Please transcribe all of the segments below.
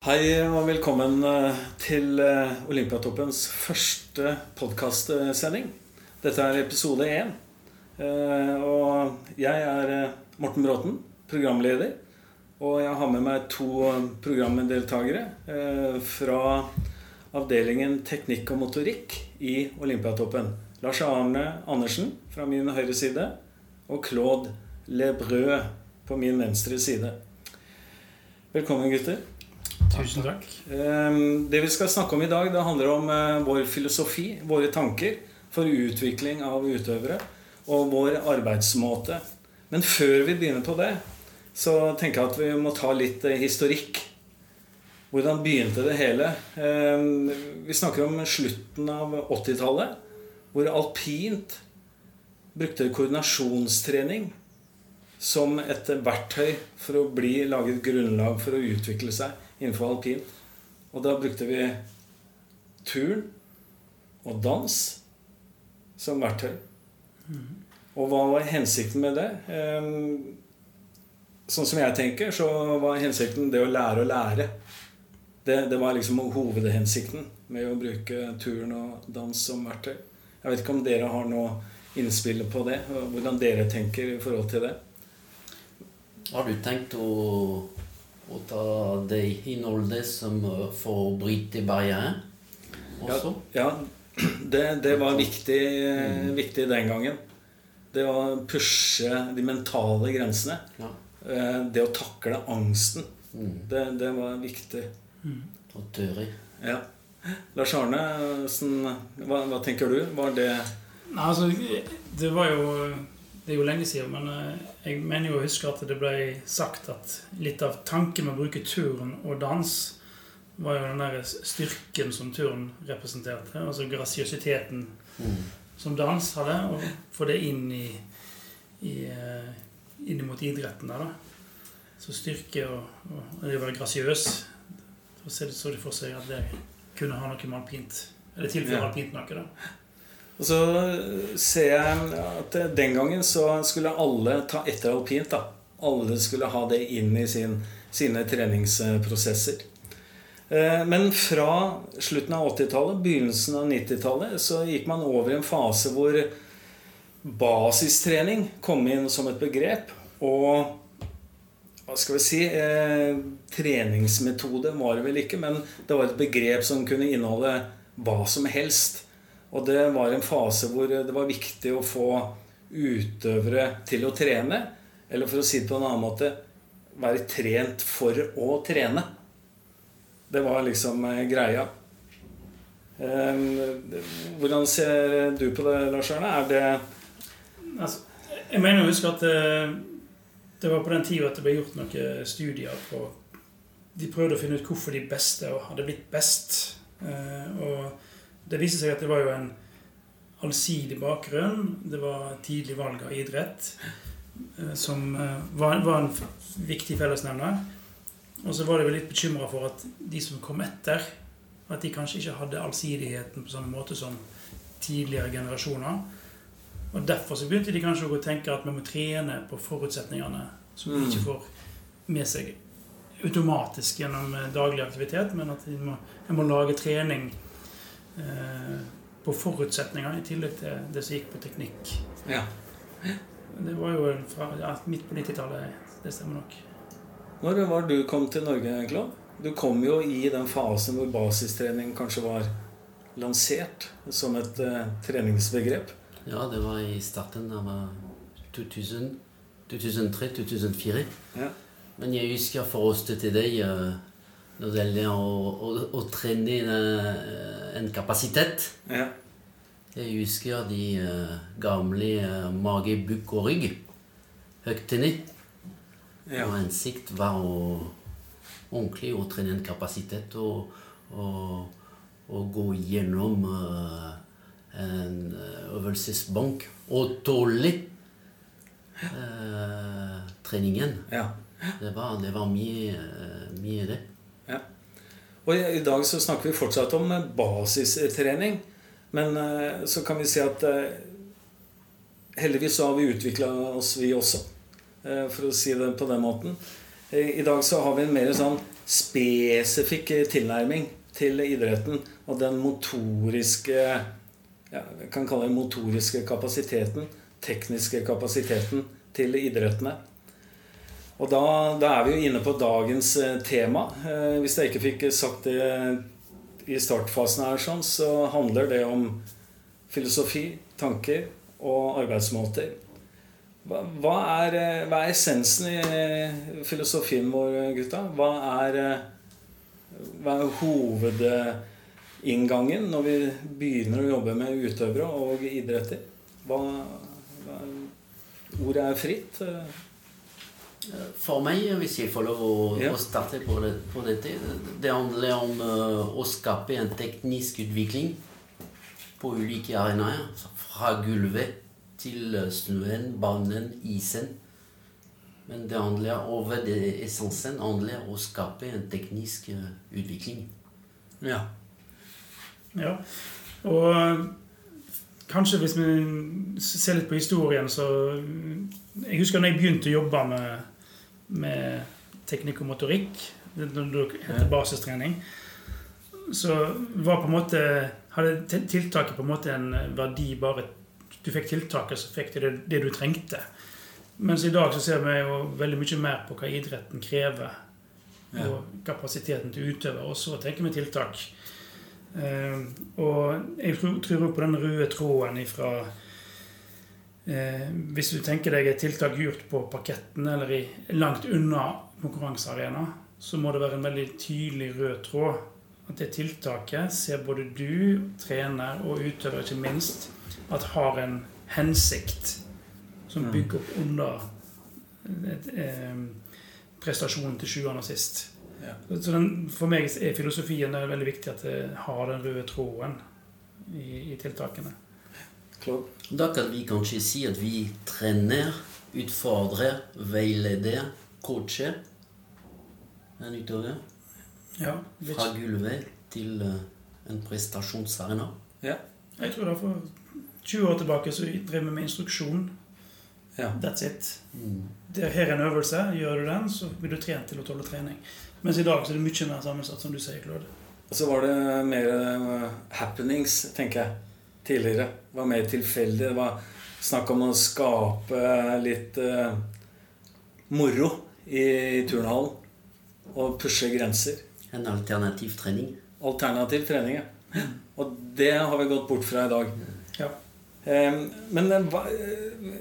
Hei og velkommen eh, til eh, Olympiatoppens første podkastsending. Dette er episode én. Eh, og jeg er Morten Bråten, programleder. Og jeg har med meg to programdeltakere fra avdelingen teknikk og motorikk i Olympiatoppen. Lars Arne Andersen fra min høyre side og Claude Lebrø på min venstre side. Velkommen, gutter. Tusen takk. Ehm, det vi skal snakke om i dag, det handler om eh, vår filosofi, våre tanker for utvikling av utøvere og vår arbeidsmåte. Men før vi begynner på det, så tenker jeg at vi må ta litt eh, historikk. Hvordan begynte det hele? Ehm, vi snakker om slutten av 80-tallet, hvor alpint brukte koordinasjonstrening som et verktøy for å bli laget grunnlag for å utvikle seg innenfor alpin. Og da brukte vi turn og dans som verktøy. Og hva var hensikten med det? Sånn som jeg tenker, så var hensikten det å lære å lære. Det, det var liksom hovedhensikten med å bruke turn og dans som verktøy. Jeg vet ikke om dere har noe innspill på det? Hvordan dere tenker i forhold til det? Har du tenkt å og ta det innholdet som får for å bryte barrieren også? Ja, ja det, det, var viktig, mm. viktig, den gangen. Det å pushe de mentale grensene. Ja. Eh, det å takle angsten. Mm. Det, det, var viktig. Mm. Og tørre. Ja. Lars Arne, hva, hva, tenker du? Var det Nei, altså, det var jo det er jo lenge siden, men eh, jeg mener jo å huske at det ble sagt at litt av tanken med å bruke turn og dans var jo den der styrken som turn representerte. Altså grasiøsiteten mm. som dans hadde. Og få det inn i, i eh, inn mot idretten der, da. Så styrke og, og det å være grasiøs Så så de for seg at det kunne ha noe med alpint Eller tilføre ja. alpint noe, da. Og så ser jeg at den gangen så skulle alle ta etter alpint. da. Alle skulle ha det inn i sin, sine treningsprosesser. Eh, men fra slutten av 80-tallet, begynnelsen av 90-tallet, så gikk man over i en fase hvor basistrening kom inn som et begrep. Og hva skal vi si eh, Treningsmetode var det vel ikke, men det var et begrep som kunne inneholde hva som helst. Og det var en fase hvor det var viktig å få utøvere til å trene. Eller for å si det på en annen måte være trent for å trene. Det var liksom eh, greia. Hvordan ser du på det, Lars Arne? Er det altså, Jeg mener å huske at det, eh, det var på den tida at det ble gjort noen studier på De prøvde å finne ut hvorfor de beste hadde blitt best. Eh, og det viste seg at det var jo en allsidig bakgrunn. Det var tidlig valg av idrett eh, som eh, var, var en viktig fellesnevner. Og så var de litt bekymra for at de som kom etter, at de kanskje ikke hadde allsidigheten på samme måte som tidligere generasjoner. Og Derfor så begynte de kanskje å tenke at vi må trene på forutsetningene som de ikke mm. får med seg automatisk gjennom eh, daglig aktivitet, men at en må, må, lage trening på forutsetninger, i tillegg til det som gikk på teknikk. Ja. Det var jo fra ja, midt på 90-tallet. Det stemmer nok. Når var du kom til Norge, egentlig? Du kom jo i den fasen hvor basistrening kanskje var lansert som et uh, treningsbegrep. Ja, det var i starten av 2000. 2003-2004. Ja. Men jeg husker for oss til deg uh, når det gjelder å, å, å trene eh, en kapasitet. Ja. Jeg husker de uh, gamle uh, mage, bukk og rygg. Høyt ned. Ja. Og hensikt var å ordentlig å trene en kapasitet og, og, og gå gjennom uh, en øvelsesbank og tåle treningen. Ja. Det, var, det var mye, mye det. Og i dag så snakker vi fortsatt om eh, basistrening. Men eh, så kan vi si at eh, heldigvis så har vi utvikla oss, vi også. For å si det på den måten. I dag så har vi en mer sånn spesifikk tilnærming til idretten og den motoriske ja, jeg kan kalle det motoriske kapasiteten, tekniske kapasiteten til idrettene. Og da, da, er vi jo inne på dagens eh, tema. Eh, hvis jeg ikke fikk sagt det i startfasen her, sånn, så handler det om filosofi, tanker og arbeidsmåter. Hva, er, eh, hva er, essensen i filosofien vår, gutta? Hva er, hva er hovedinngangen når vi begynner å jobbe med utøvere og idretter? Hva, ordet er fritt. For meg, hvis jeg får lov å, ja. å starte på, det, på, dette Det handler om uh, å skape en teknisk utvikling på ulike arenaer. Fra gulvet til øh, snøen, banen, isen. Men det handler over det essensen handler om å skape en teknisk uh, utvikling. Ja. ja. Og kanskje hvis vi ser litt på historien, så Jeg husker da jeg begynte å jobbe med med teknikk og motorikk, Når det heter basistrening, så var på en måte hadde tiltaket på en måte en verdi bare Du fikk tiltaket, så fikk du det, det du trengte. Mens i dag så ser vi jo veldig mye mer på hva idretten krever. Ja. Og kapasiteten til utøver. Og så tenker vi tiltak. Uh, og jeg tror, tror på den røde tråden ifra Eh, hvis du tenker deg et tiltak gjort på parketten eller i, langt unna konkurransearena, så må det være en veldig tydelig rød tråd. At det tiltaket ser både du, trener og utøver, ikke minst, at har en hensikt som mm. bygger opp under eh, prestasjonen til sjuende og sist. Ja. Så den, For meg er filosofien er veldig viktig at det har den røde tråden i, i tiltakene. Da kan vi kanskje si at vi trener, utfordrer, veileder, coacher en utøver. Ja, Fra gulvet til uh, en prestasjonsarena. Ja. Jeg tror da for 20 år tilbake så drev vi med instruksjon. Ja. That's it. Mm. Det er her en øvelse. Gjør du den, så blir du trent til å tåle trening. Mens i dag så er det mye mer sammensatt, som du sier, Claude. Og så var det mer uh, happenings, tenker jeg tidligere. Var mer tilfeldig. Det var snakk om å skape litt uh, moro i, i turnhallen. Og pushe grenser. En alternativ trening. Alternativ trening, ja. Og det har vi gått bort fra i dag. Ja. Eh, men hva,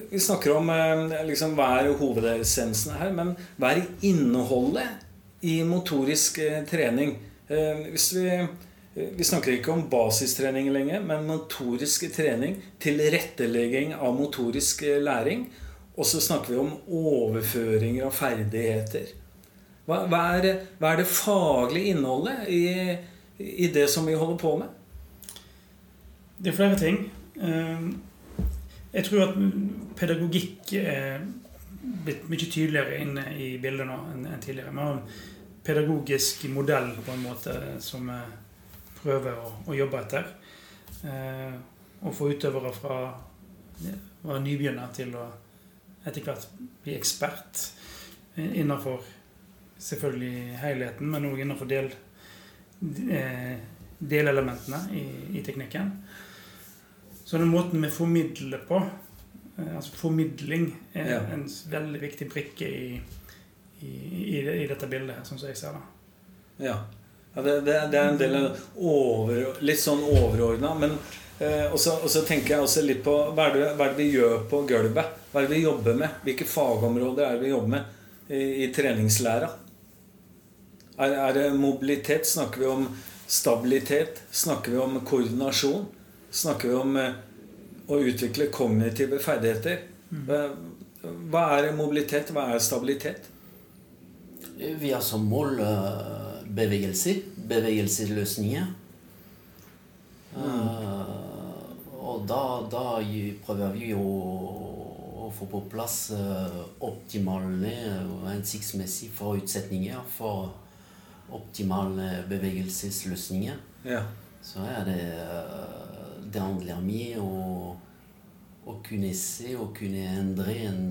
vi snakker om eh, liksom, hva er hovedessensen her. Men hva er innholdet i motorisk trening? hvis vi vi snakker ikke om basistrening lenger, men motorisk trening. Tilrettelegging av motorisk eh, læring. Og så snakker vi om overføringer av ferdigheter. Hva, hva, er, hva er, det faglige innholdet i, i, det som vi holder på med? Det er flere ting. Ehm, jeg tror at pedagogikk er blitt mye tydeligere inne i bildet nå enn tidligere. Vi har en pedagogisk modell på en måte som er prøver å, å jobbe etter. Eh, og få utøvere fra å være nybegynner til å etter hvert bli ekspert innenfor selvfølgelig helheten, men òg innenfor del, eh, delelementene i, i, teknikken. Så den måten vi formidler på, eh, altså formidling, er ja. en veldig viktig brikke i, i, i, dette bildet, sånn som jeg ser det. Ja. Ja, det, det, det, er en del over, litt sånn overordna. Eh, også, tenker jeg også litt på hva er, det, hva er, det, vi gjør på gulvet? Hva er det vi jobber med? Hvilke fagområder er det vi jobber med i, i treningslæra? Er, er, det mobilitet? Snakker vi om stabilitet? Snakker vi om koordinasjon? Snakker vi om eh, å utvikle kognitive ferdigheter? Hva er mobilitet? Hva er stabilitet? Vi har som mål uh bevegelse, bevegelsesløsninger. Mm. Uh, og da, da, prøver vi å, å, få på plass uh, optimale hensiktsmessige forutsetninger for optimale bevegelsesløsninger. Ja. Så er det uh, Det handler mye om å kunne se og kunne endre en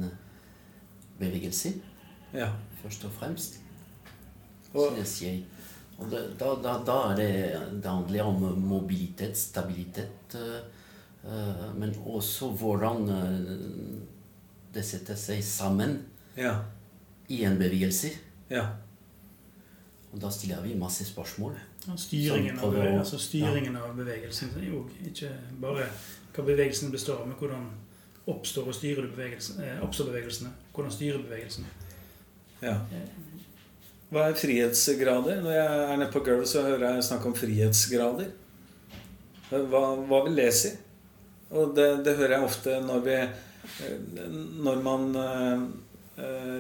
bevegelse, ja. først og fremst. Og, synes jeg. Og da, da, da, er det, det handler om mobilitet, stabilitet. Uh, men også hvordan uh, det setter seg sammen ja. i en bevegelse. Ja. Og da stiller vi masse spørsmål. Ja, styringen, av, altså styringen ja. av, bevegelsen er jo ikke bare hva bevegelsen består av, men hvordan oppstår og styrer bevegelsen, eh, oppstår bevegelsene. Hvordan styrer bevegelsene. Ja. Hva er frihetsgrader? Når jeg er nede på gulvet, så hører jeg snakk om frihetsgrader. Hva, hva vil det si? Og det, det, hører jeg ofte når vi Når man eh,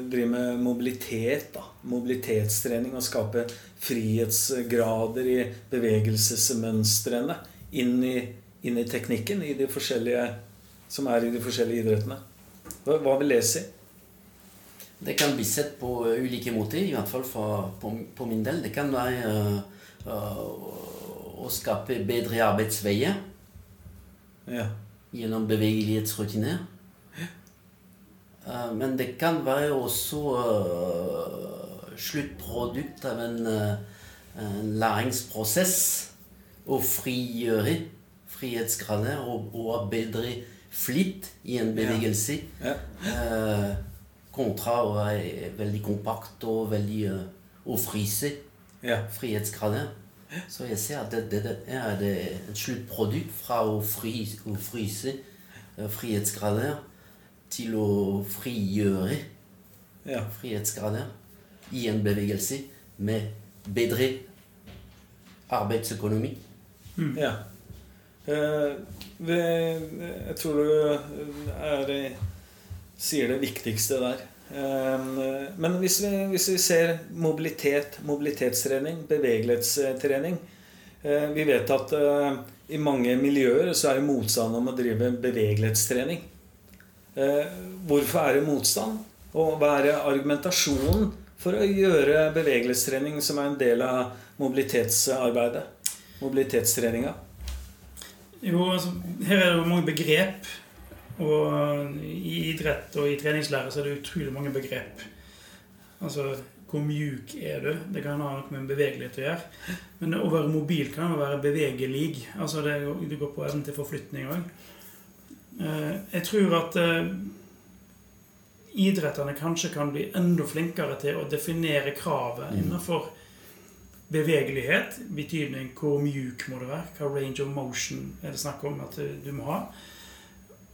driver med mobilitet, da. Mobilitetstrening og skaper frihetsgrader i bevegelsesmønstrene inn i, inn i teknikken i de som er i de forskjellige idrettene. Hva, hva vil det si? Det kan bli sett på ulike måter, i hvert fall for, på, på, min del. Det kan være uh, uh, å skape bedre arbeidsveier ja. gjennom bevegelighetsrutiner. Uh, men det kan være også sluttprodukt av en, en læringsprosess å frigjøre frihetsgrader og, og bedre flitt i en bevegelse. Ja. Kontra å være veldig kompakt og veldig uh, å fryse. Ja. Frihetsgrader. Så jeg ser at det, det, det er det et sluttprodukt fra å, fry, å fryse uh, frihetsgrader til å frigjøre ja. frihetsgrader i en bevegelse med bedre arbeidsøkonomi. Mm. Ja. Uh, jeg tror du er sier det viktigste der. Ehm, men hvis vi, hvis vi ser mobilitet, mobilitetstrening, bevegelighetstrening eh, Vi vet at eh, i mange miljøer så er det motstand om å drive bevegelighetstrening. Eh, hvorfor er det motstand? Og hva er argumentasjonen for å gjøre bevegelighetstrening som er en del av mobilitetsarbeidet? Mobilitetstreninga? Jo, altså, her er det jo mange begrep og i idrett og i treningslære så er det utrolig mange begrep. Altså hvor mjuk er du? Det kan ha noe med bevegelighet å gjøre. Men å være mobil kan jo være bevegelig. Altså det, det går på evnen til forflytning òg. Eh, jeg tror at idrettene idretterne kanskje kan bli enda flinkere til å definere kravet mm. innenfor bevegelighet. Betydning hvor mjuk må det være? Hva range of motion er det snakk om at du må ha?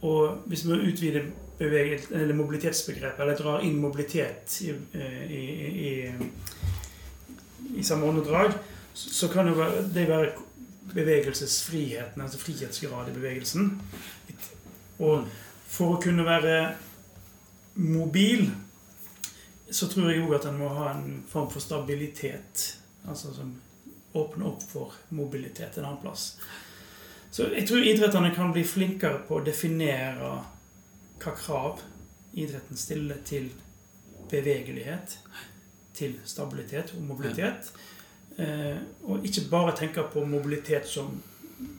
Og hvis vi utvider eller mobilitetsbegrepet, eller drar inn mobilitet i, i, i, i samme åndedrag, så kan det være, det være bevegelsesfriheten, altså frihetsgrad i bevegelsen. Og for å kunne være mobil, så tror jeg òg at en må ha en form for stabilitet. Altså som åpner opp for mobilitet en annen plass. Så jeg tror idrettene kan bli flinkere på å definere hva krav idretten stiller til bevegelighet, til stabilitet og mobilitet. Eh, og ikke bare tenke på mobilitet som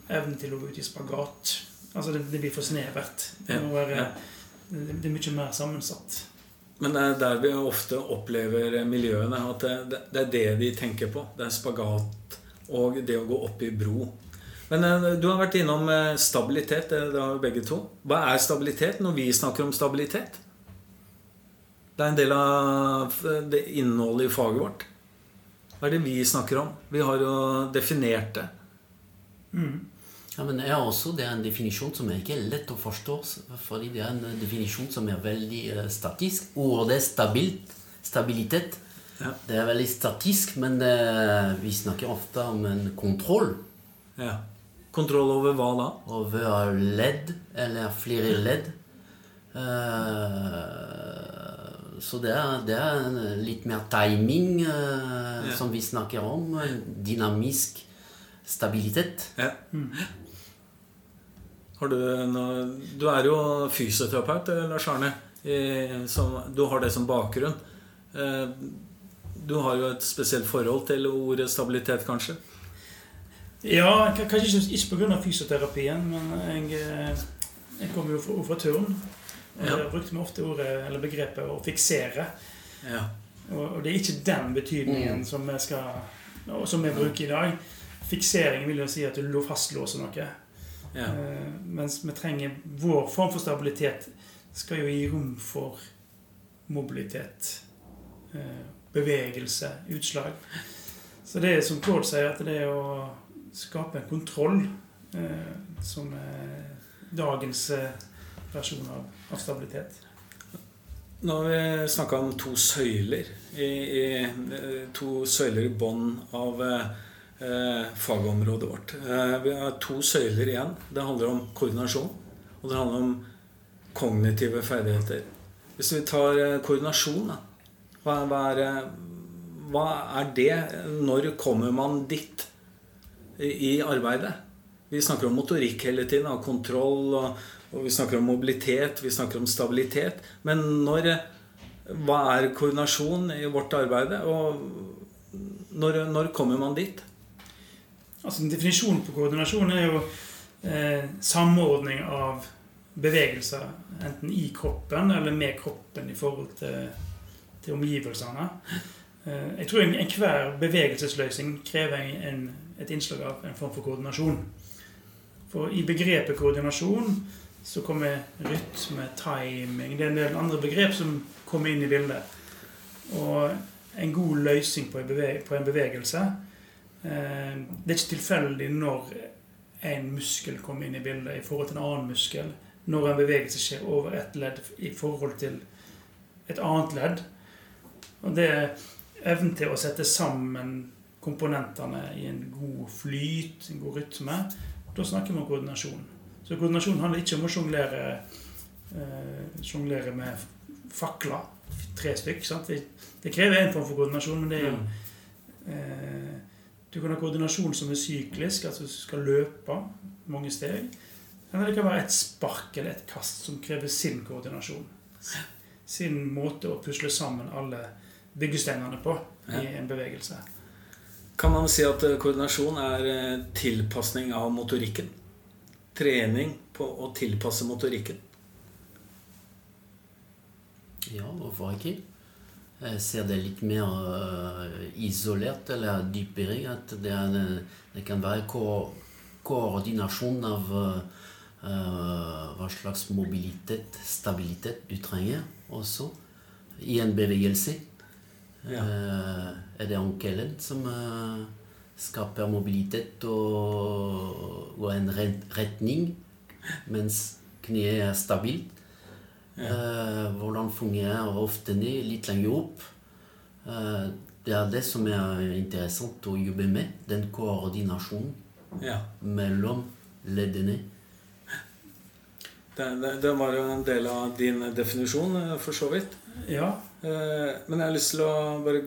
evnen til å gå ut i spagat. Altså det, det blir for snevert. Det, være, det, er mye mer sammensatt. Men det er der vi ofte opplever miljøene. At det, det er det de tenker på. Det er spagat og det å gå opp i bro. Men uh, du har vært innom uh, stabilitet. Det, har jo begge to. Hva er stabilitet når vi snakker om stabilitet? Det er en del av eh, det innholdet i faget vårt. Hva er det vi snakker om? Vi har jo definert det. Mm. Ja, men er også, Det er en definisjon som er ikke lett å forstå. Fordi det er en definisjon som er veldig statisk. Ordet stabilt, stabilitet ja. det er veldig statisk, men det, vi snakker ofte om en kontroll. Ja. Kontroll over hva da? Over ledd, eller flere ledd. Uh, så det er, det er, litt mer timing uh, ja. som vi snakker om. Dynamisk stabilitet. Ja. Mm. Har du, noe, du er jo fysioterapeut, eh, Lars Arne. Som, du har det som bakgrunn. Du har jo et spesielt forhold til ordet stabilitet, kanskje? Ja, kanskje ikke, ikke pga. fysioterapien, men jeg, eh, jeg kommer jo fra, fra turn. Og ja. Brukte vi ofte ordet, eller begrepet 'å fiksere'. Ja. Og, det er ikke den betydningen mm. som vi skal som vi bruker i dag. Fiksering vil jo si at du fastlåser noe. Ja. Uh, mens vi trenger vår form for stabilitet skal jo gi rom for mobilitet, uh, bevegelse, utslag. Så det er som Claude sier, at det er å skape en kontroll uh, som er dagens versjon av, av stabilitet. Nå har vi snakka om to søyler. I, i, to søyler i bånn av eh, fagområdet vårt. Eh, vi har to søyler igjen. Det handler om koordinasjon, og det handler om kognitive ferdigheter. Hvis vi tar eh, koordinasjon, da. Hva, hva, er, eh, hva, er, det? Når kommer man dit i, arbeidet? Vi snakker om motorikk hele tiden, av kontroll. og og vi snakker om mobilitet, vi snakker om stabilitet. Men når, hva er koordinasjon i vårt arbeid? Og når, når kommer man dit? Altså En definisjon på koordinasjon er jo eh, samordning av bevegelser. Enten i kroppen eller med kroppen i forhold til, til omgivelsene. Eh, jeg tror enhver bevegelsesløsning krever en, et innslag av en form for koordinasjon. For i begrepet koordinasjon så kommer rytme, timing Det er en del andre begrep som kommer inn i bildet. Og en god løsning på en, bevegelse eh, Det er ikke tilfeldig når en muskel kommer inn i bildet i forhold til en annen muskel. Når en bevegelse skjer over et ledd i forhold til et annet ledd. Og det er evnen til å sette sammen komponentene i en god flyt, en god rytme. Da snakker vi om koordinasjon. Så koordinasjon handler ikke om å sjonglere eh, med fakler. Tre stykk. Det, det, krever en form for koordinasjon, men det er jo eh, Du kan ha koordinasjon som er syklisk, altså du skal løpe mange steg. Eller det kan være et spark eller et kast som krever sin koordinasjon. Sin måte å pusle sammen alle byggesteinene på i en bevegelse. Kan man si at koordinasjon er eh, tilpasning av motorikken? trening på å tilpasse motorikken? Ja, hvorfor ikke? Jeg ser det litt mer uh, isolert eller dypere. At det, er, det kan være ko koordinasjon av uh, hva slags mobilitet, stabilitet du trenger også i en bevegelse. Ja. Uh, er det onkelen som skaper mobilitet og, og en retning, mens kneet er stabilt. Ja. Uh, hvordan fungerer hoftene litt lenger opp. Det er det som er interessant å jobbe med. Den koordinasjonen ja. mellom leddene. Det, det, det, var jo en del av din definisjon, eh, for så vidt. Ja. Eh, men jeg har lyst til å bare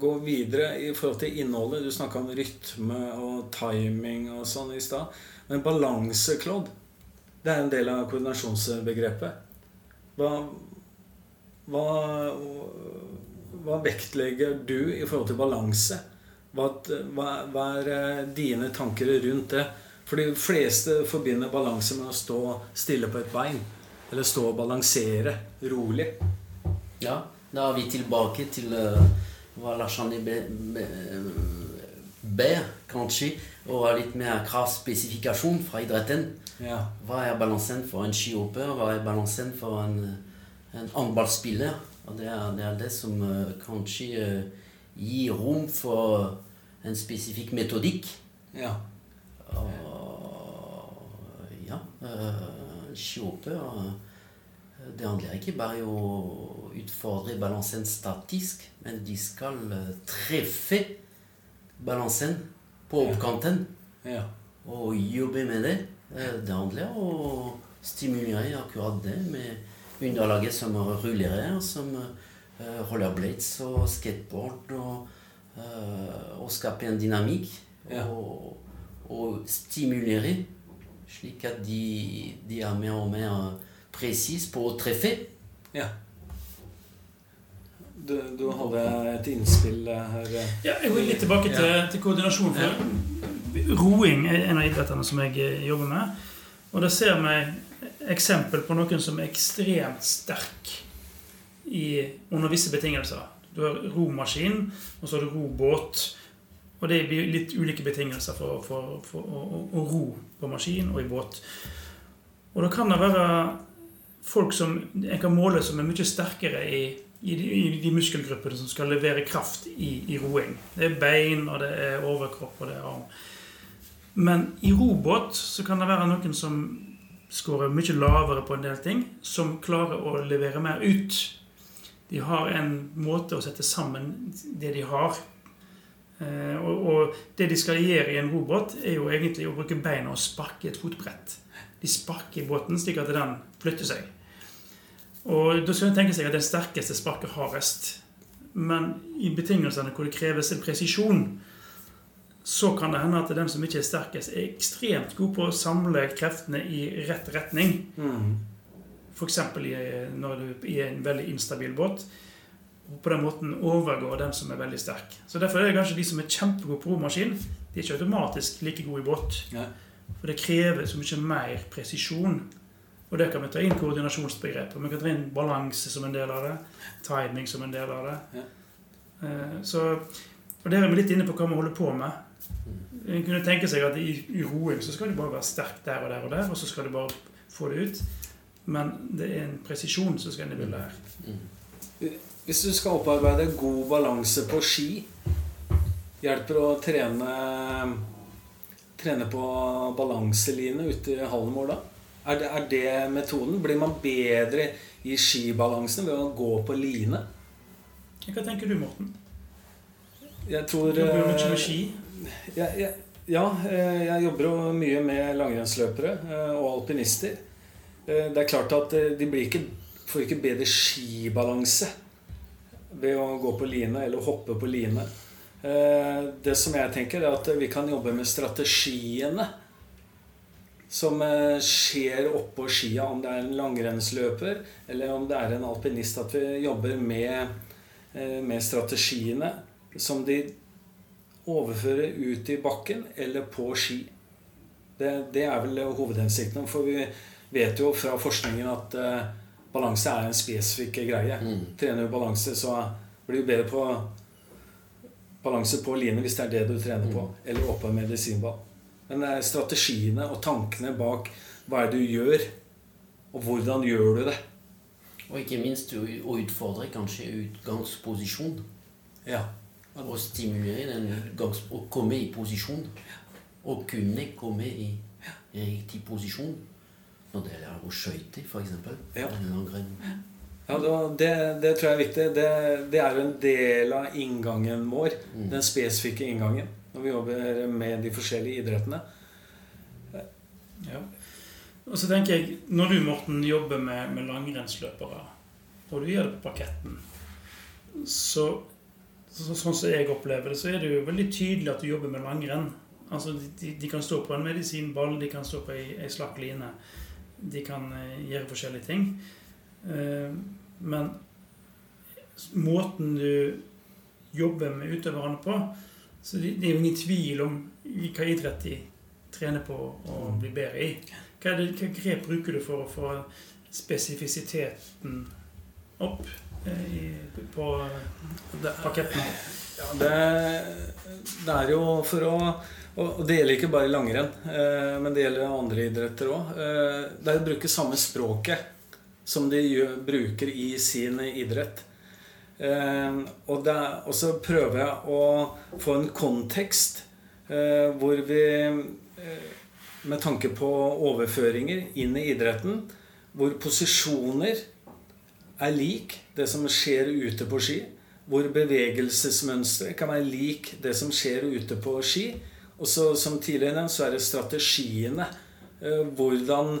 gå videre i forhold til innholdet. Du snakka om rytme og timing og sånn i stad. Men balanse, Claude, det er en del av koordinasjonsbegrepet. Hva, hva, hva vektlegger du i forhold til balanse? Hva, hva, er eh, dine tanker rundt det? For de fleste forbinder balanse med å stå stille på et bein. Eller stå og balansere rolig. Ja, da er vi tilbake til uh, hva Lars-Arne ber, kanskje, og litt mer kravspesifikasjon fra idretten. Ja. Hva er balansen for en skihopper? Hva er balansen for en, en håndballspiller? Og det er, det er, det som uh, kanskje uh, gir rom for en spesifikk metodikk. Ja. Og, ja uh, skihopper det handler ikke bare om utfordre balansen statisk, men de skal eh, treffe balansen på oppkanten. Ja. Og jobbe med det. Eh, det handler om å stimulere akkurat det med underlaget som rullerer, som uh, rollerblades og skateboard, og, uh, og skape en dynamikk. Ja. Og, og, stimulere, slik at de, de er mer og mer presis på å treffe. Ja. Du, du, hadde et innspill her. Ja, jeg vil litt tilbake til, ja. til koordinasjon. For roing er en av idrettene som jeg eh, jobber med. Og da ser vi eksempel på noen som er ekstremt sterk i, under visse betingelser. Du har romaskin, og så har du robåt. Og det blir litt ulike betingelser for, for, for for å, å, ro på maskin og i båt. Og da kan det være folk som en kan måle som er mye sterkere i, i, de, i de, muskelgruppene som skal levere kraft i, i, roing. Det er bein, og det er overkropp, og det er arm. Men i robåt så kan det være noen som scorer mye lavere på en del ting, som klarer å levere mer ut. De har en måte å sette sammen det de har, Eh, og, og, det de skal gjøre i en robåt, er jo egentlig å bruke beina og sparke et fotbrett. De sparker båten slik at den flytter seg. Og Da skal en tenke seg at den sterkeste sparker hardest. Men i betingelsene hvor det kreves en presisjon, så kan det hende at den som ikke er sterkest, er ekstremt god på å samle kreftene i rett retning. Mm. F.eks. når du er i en veldig instabil båt og på den måten overgår den som er veldig sterk. Så Derfor er det kanskje de som er kjempegode på romaskin, de er ikke automatisk like gode i båt. Ja. For det krever så mye mer presisjon. Og det kan vi ta inn koordinasjonsbegrepet. Vi kan ta inn balanse som en del av det. Timing som en del av det. Ja. Eh, så, og der er vi litt inne på hva vi holder på med. En kunne tenke seg at i, i roing så skal du bare være sterk der og der og der, og så skal du bare få det ut. Men det er en presisjon som skal inn i bildet her. Mm. Hvis du skal opparbeide god balanse på ski, hjelper å trene, trene på balanseline ute i hallen vår da? Er det, er det, metoden? Blir man bedre i skibalansen ved å gå på line? Hva tenker du, Morten? Jeg tror Jobber du mye med ski? Ja, ja, ja, eh, jeg jobber jo mye med langrennsløpere eh, og alpinister. Eh, det er klart at de ikke, får ikke bedre skibalanse ved å gå på line eller hoppe på line. Eh, det som jeg tenker, er at vi kan jobbe med strategiene som eh, skjer oppå skia, om det er en langrennsløper eller om det er en alpinist. At vi jobber med, eh, med strategiene som de overfører ut i bakken eller på ski. Det, det er vel hovedhensikten. For vi vet jo fra forskningen at balanse er en spesifikk greie. Mm. Trener du balanse, så blir du bedre på balanse på line hvis det er det du trener på. Mm. Eller oppå en medisinball. Men det er strategiene og tankene bak hva er det du gjør, og hvordan gjør du det. Og ikke minst å utfordre kanskje utgangsposisjon. Ja. Og stimulere den utgangs... Å komme i posisjon. Og kunne komme i riktig posisjon. Når det gjelder å skøyte, f.eks. Ja. Ja, det, det, tror jeg er viktig. Det, det, er en del av inngangen vår. Mm. Den spesifikke inngangen når vi jobber med de forskjellige idrettene. Ja. Og så tenker jeg, Når du, Morten, jobber med, med langrennsløpere, og du gjør det på parketten, så, så, sånn som jeg opplever det, så er det jo veldig tydelig at du jobber med langrenn. Altså, de, de kan stå på en medisinball, de kan stå på ei, ei slakk line de kan eh, gjøre forskjellige ting. Eh, men måten du jobber med utøverne på så Det er jo ingen tvil om hva idrett de trener på å mm. bli bedre i. Hva, det, hva grep bruker du for å få spesifisiteten opp eh, i, på paketten? Ja, det, det er jo for å og det gjelder ikke bare langrenn, eh, men det gjelder andre idretter òg. Eh, det er å bruke samme språket som de bruker i sin idrett. Eh, og, så prøver jeg å få en kontekst hvor vi med tanke på overføringer inn i idretten, hvor posisjoner er lik det som skjer ute på ski, hvor bevegelsesmønsteret kan være lik det som skjer ute på ski, og så, som tidligere nevnt, så er det strategiene. Eh, hvordan,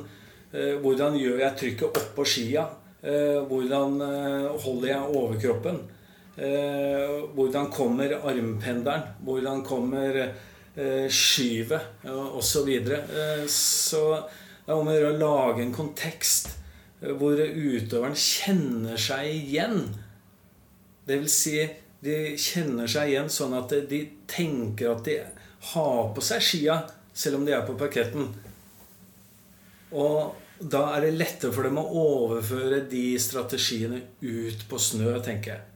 eh, hvordan gjør jeg trykket opp på skia? Eh, hvordan holder jeg overkroppen? Hvordan kommer armpendelen? Hvordan kommer skyvet? Og så videre. Så det er om å gjøre å lage en kontekst hvor utøveren kjenner seg igjen. Det vil si, de kjenner seg igjen sånn at de tenker at de har på seg skia selv om de er på parketten. Og da er det lettere for dem å overføre de strategiene ut på snø, tenker jeg.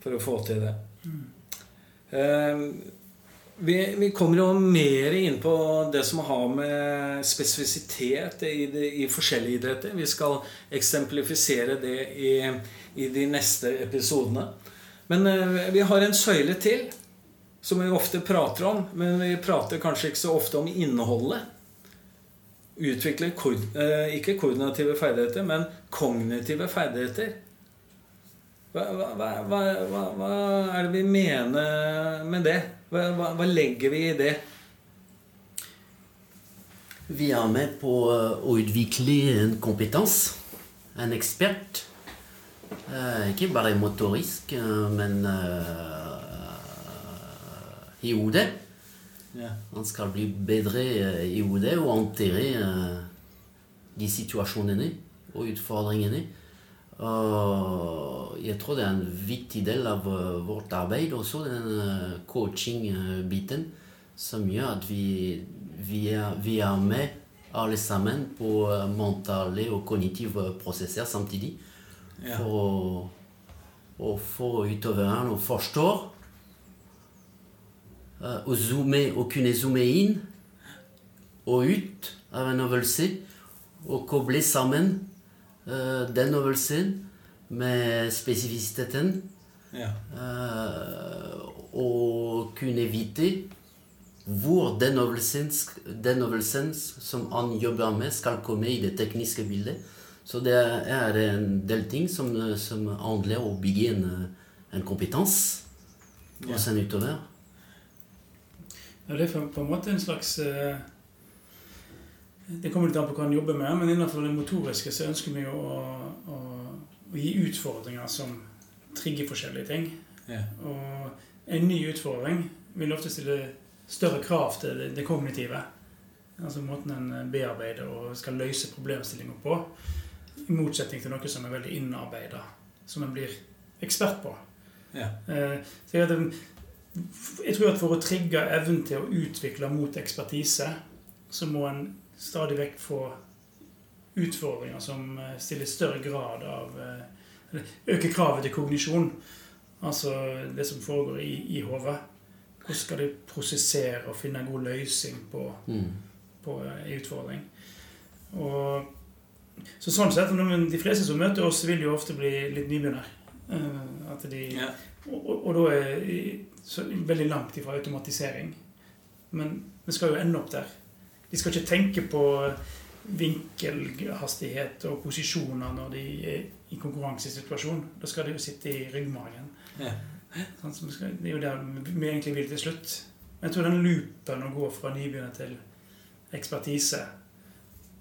for å få til det. Mm. Eh, vi, vi, kommer jo mer inn på det som har med spesifisitet i, i forskjellige idretter. Vi skal eksemplifisere det i, i de neste episodene. Men eh, vi har en søyle til som vi ofte prater om, men vi prater kanskje ikke så ofte om innholdet. Utvikle eh, ikke koordinative ferdigheter, men kognitive ferdigheter. Hva, hva, hva, hva, er det vi mener med det? Hva, legger vi i det? Vi er med på å utvikle en kompetanse. En ekspert. Eh, ikke bare motorisk, eh, men i hodet. Han skal bli bedre eh, i hodet og håndtere eh, de situasjonene og utfordringene. Og jeg tror det er en viktig del av eh, vårt arbeid også, den coaching-biten, som gjør at vi, vi, er, vi, er, med alle sammen på mentale og kognitive prosesser samtidig. Ja. For å få utøveren å forstå å zoome, å kunne zoome inn og ut av en øvelse og koble sammen uh, den øvelsen med spesifisiteten. Ja. Uh, og kunne vite hvor den øvelsen, den øvelsen som han jobber med, skal komme i det tekniske bildet. Så det er en del ting som, som handler om å bygge en, en kompetanse hos en utøver. Ja, det er på en måte en slags eh, Det kommer litt an på hva en jobber med, men innenfor det motoriske så ønsker vi å, å, å gi utfordringer som trigger forskjellige ting. Ja. Og en ny utfordring vil ofte stille større krav til det, det kognitive. Altså måten en bearbeider og skal løse problemstillinger på. I motsetning til noe som er veldig innarbeida, som en blir ekspert på. Ja. Eh, så jeg, jeg tror at for å trigge evnen til å utvikle mot ekspertise, så må en stadig vekk få utfordringer som eh, stiller større grad av eh, Eller øker kravet til kognisjon. Altså det som foregår i, i hodet. Hvordan skal de prosessere og finne en god løsning på, mm. på en eh, utfordring? Og, så sånn sett, De fleste som møter oss, vil jo ofte bli litt nybegynner. At de, ja. og, og, og da er så veldig langt ifra automatisering. Men vi skal jo ende opp der. De skal ikke tenke på vinkelhastighet og posisjoner når de er i konkurransesituasjon. Da skal de jo sitte i ryggmargen. Ja. Sånn, det er jo der vi egentlig vil til slutt. Men jeg tror den loopen å gå fra nybegynner til ekspertise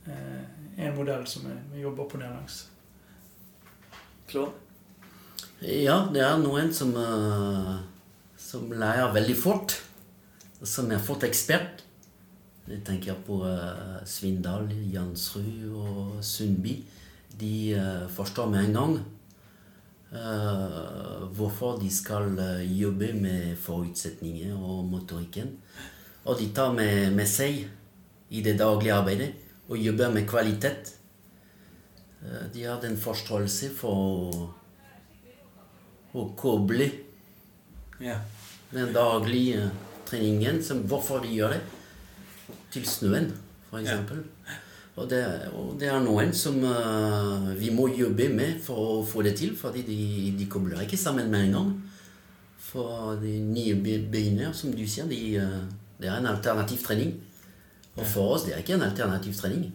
eh, er en modell som vi jobber opp og ned langs. Klar? Ja, det er noen som uh som lærer veldig fort, og som er fort ekspert. Jeg tenker på uh, Svindal, Jansrud og Sundby. De uh, forstår med en gang uh, hvorfor de skal jobbe med forutsetninger og motorikken. Og de tar med, med seg i det daglige arbeidet og jobber med kvalitet. De har den forståelse for å, koble ja den daglige treningen, som, hvorfor de gjør det, til snøen, f.eks. Ja. Og, det, og det er noen som uh, vi må jobbe med for å få det til, fordi de, de kobler ikke sammen med en gang. For de nye beginner, som du sier, de, uh, det er en alternativ trening. Og for oss det er ikke en alternativ trening.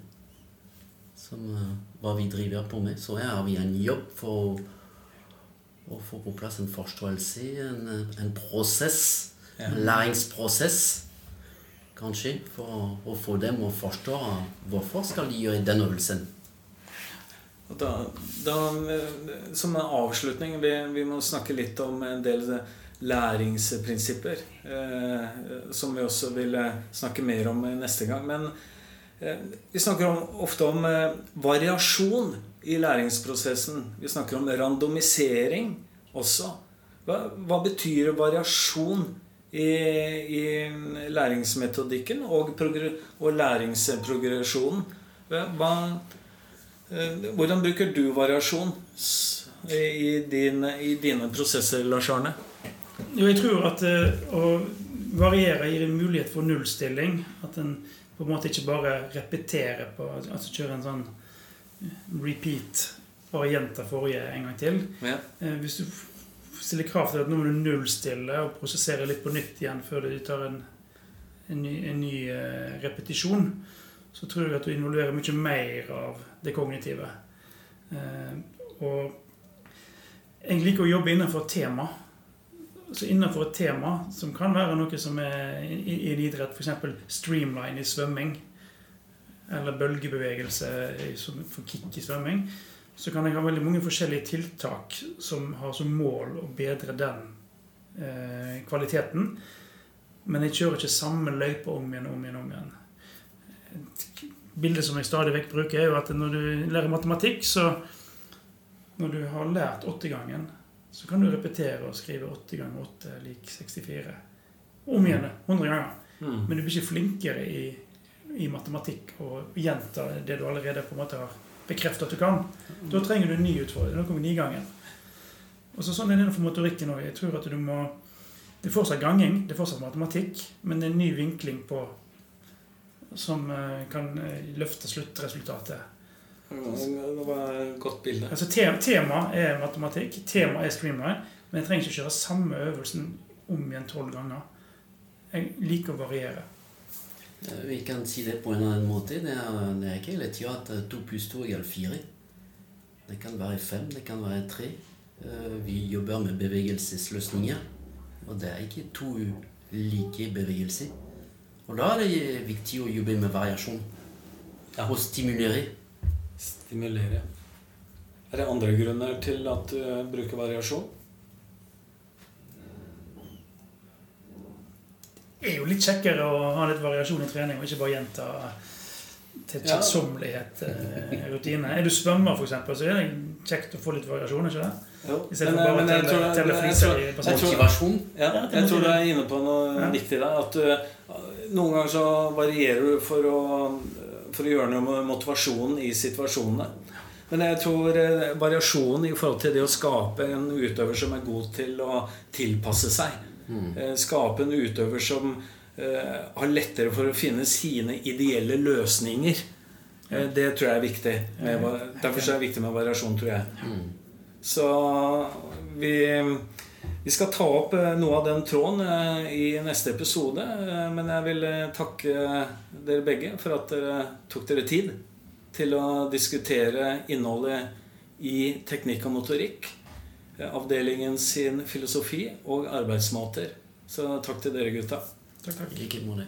Som uh, hva vi driver på med. Så her har vi en jobb for å å få på plass en forståelse, en, en prosess, ja. en læringsprosess, kanskje, for å, få dem å forstå hvorfor skal de gjøre den øvelsen. Da, da, som en avslutning vi, vi, må snakke litt om en del læringsprinsipper. Eh, som vi også vil snakke mer om neste gang. Men eh, vi snakker om, ofte om eh, variasjon i læringsprosessen. Vi snakker om randomisering også. Hva, hva betyr variasjon i, i læringsmetodikken og, og læringsprogresjonen? Hva, eh, hvordan bruker du variasjon i, din, i dine prosesser, Lars Arne? Jo, jeg tror at uh, å variere gir en mulighet for nullstilling. At en på en måte ikke bare repeterer på Altså kjører en sånn repeat. Bare gjenta forrige en gang til. Ja. Uh, hvis du stiller krav til at nå må du nullstille og prosessere litt på nytt igjen før du tar en, en ny, en ny uh, repetisjon, så tror jeg at du involverer mye mer av det kognitive. og jeg liker å jobbe innenfor tema. Så innenfor et tema som kan være noe som er i, en idrett, f.eks. streamline i svømming, eller bølgebevegelse for kick i svømming, så kan jeg ha veldig mange forskjellige tiltak som har som mål å bedre den eh, kvaliteten. Men jeg kjører ikke samme løype om igjen og om igjen. om igjen. Et bilde som jeg stadig vekk bruker, er jo at når du lærer matematikk, så når du har lært åttegangen, så kan du repetere og skrive 8 ganger 8 lik 64. Om igjen 100 ganger. Mm. Men du blir ikke flinkere i, i, matematikk og gjenta det du allerede på en måte har bekreftet at du kan. Da trenger du en ny utfordring. Da kommer nigangen. Og så Sånn er det for motorikken òg. Jeg tror at du må Det er fortsatt ganging, det er fortsatt matematikk, men det er en ny vinkling på som eh, kan eh, løfte sluttresultatet. Det var et godt bilde. Altså, tema er matematikk, tema er streamline, men jeg trenger ikke kjøre samme øvelsen om igjen tolv ganger. Jeg liker å variere. Vi kan si det på en annen måte. Det er, det er ikke hele tida at to pluss to er fire. Det kan være fem, det kan være tre. Eh, vi jobber med bevegelsesløsninger, og det er ikke to like bevegelser. Og da er det viktig å jobbe med variasjon og stimulere stimulere. Er det andre grunner til at du bruker variasjon? Er jo litt kjekkere å ha litt variasjon i trening og ikke bare gjenta til kjedsommelighet ja. rutine. Er du svømmer, f.eks., så er det kjekt å få litt variasjon, ikke det? Jo, men, men jeg tror, telle fliser i Motivasjon. Ja, jeg tror du er inne på noe ja. viktig der. At du, eh, noen ganger så varierer du for å for å gjøre noe med motivasjonen i situasjonene. Men jeg tror variasjon i forhold til det å skape en utøver som er god til å tilpasse seg mm. Eh, skape en utøver som uh, har lettere for å finne sine ideelle løsninger. Uh, det tror jeg er viktig. Med, derfor er det viktig med variasjon, tror jeg. Mm. Så vi vi skal ta opp eh, noe av den tråden eh, i neste episode. Eh, men jeg vil takke dere begge for at dere tok dere tid til å diskutere innholdet i teknikk og motorikk. Avdelingen sin filosofi og arbeidsmåter. Så takk til dere, gutta. Takk, takk. Like.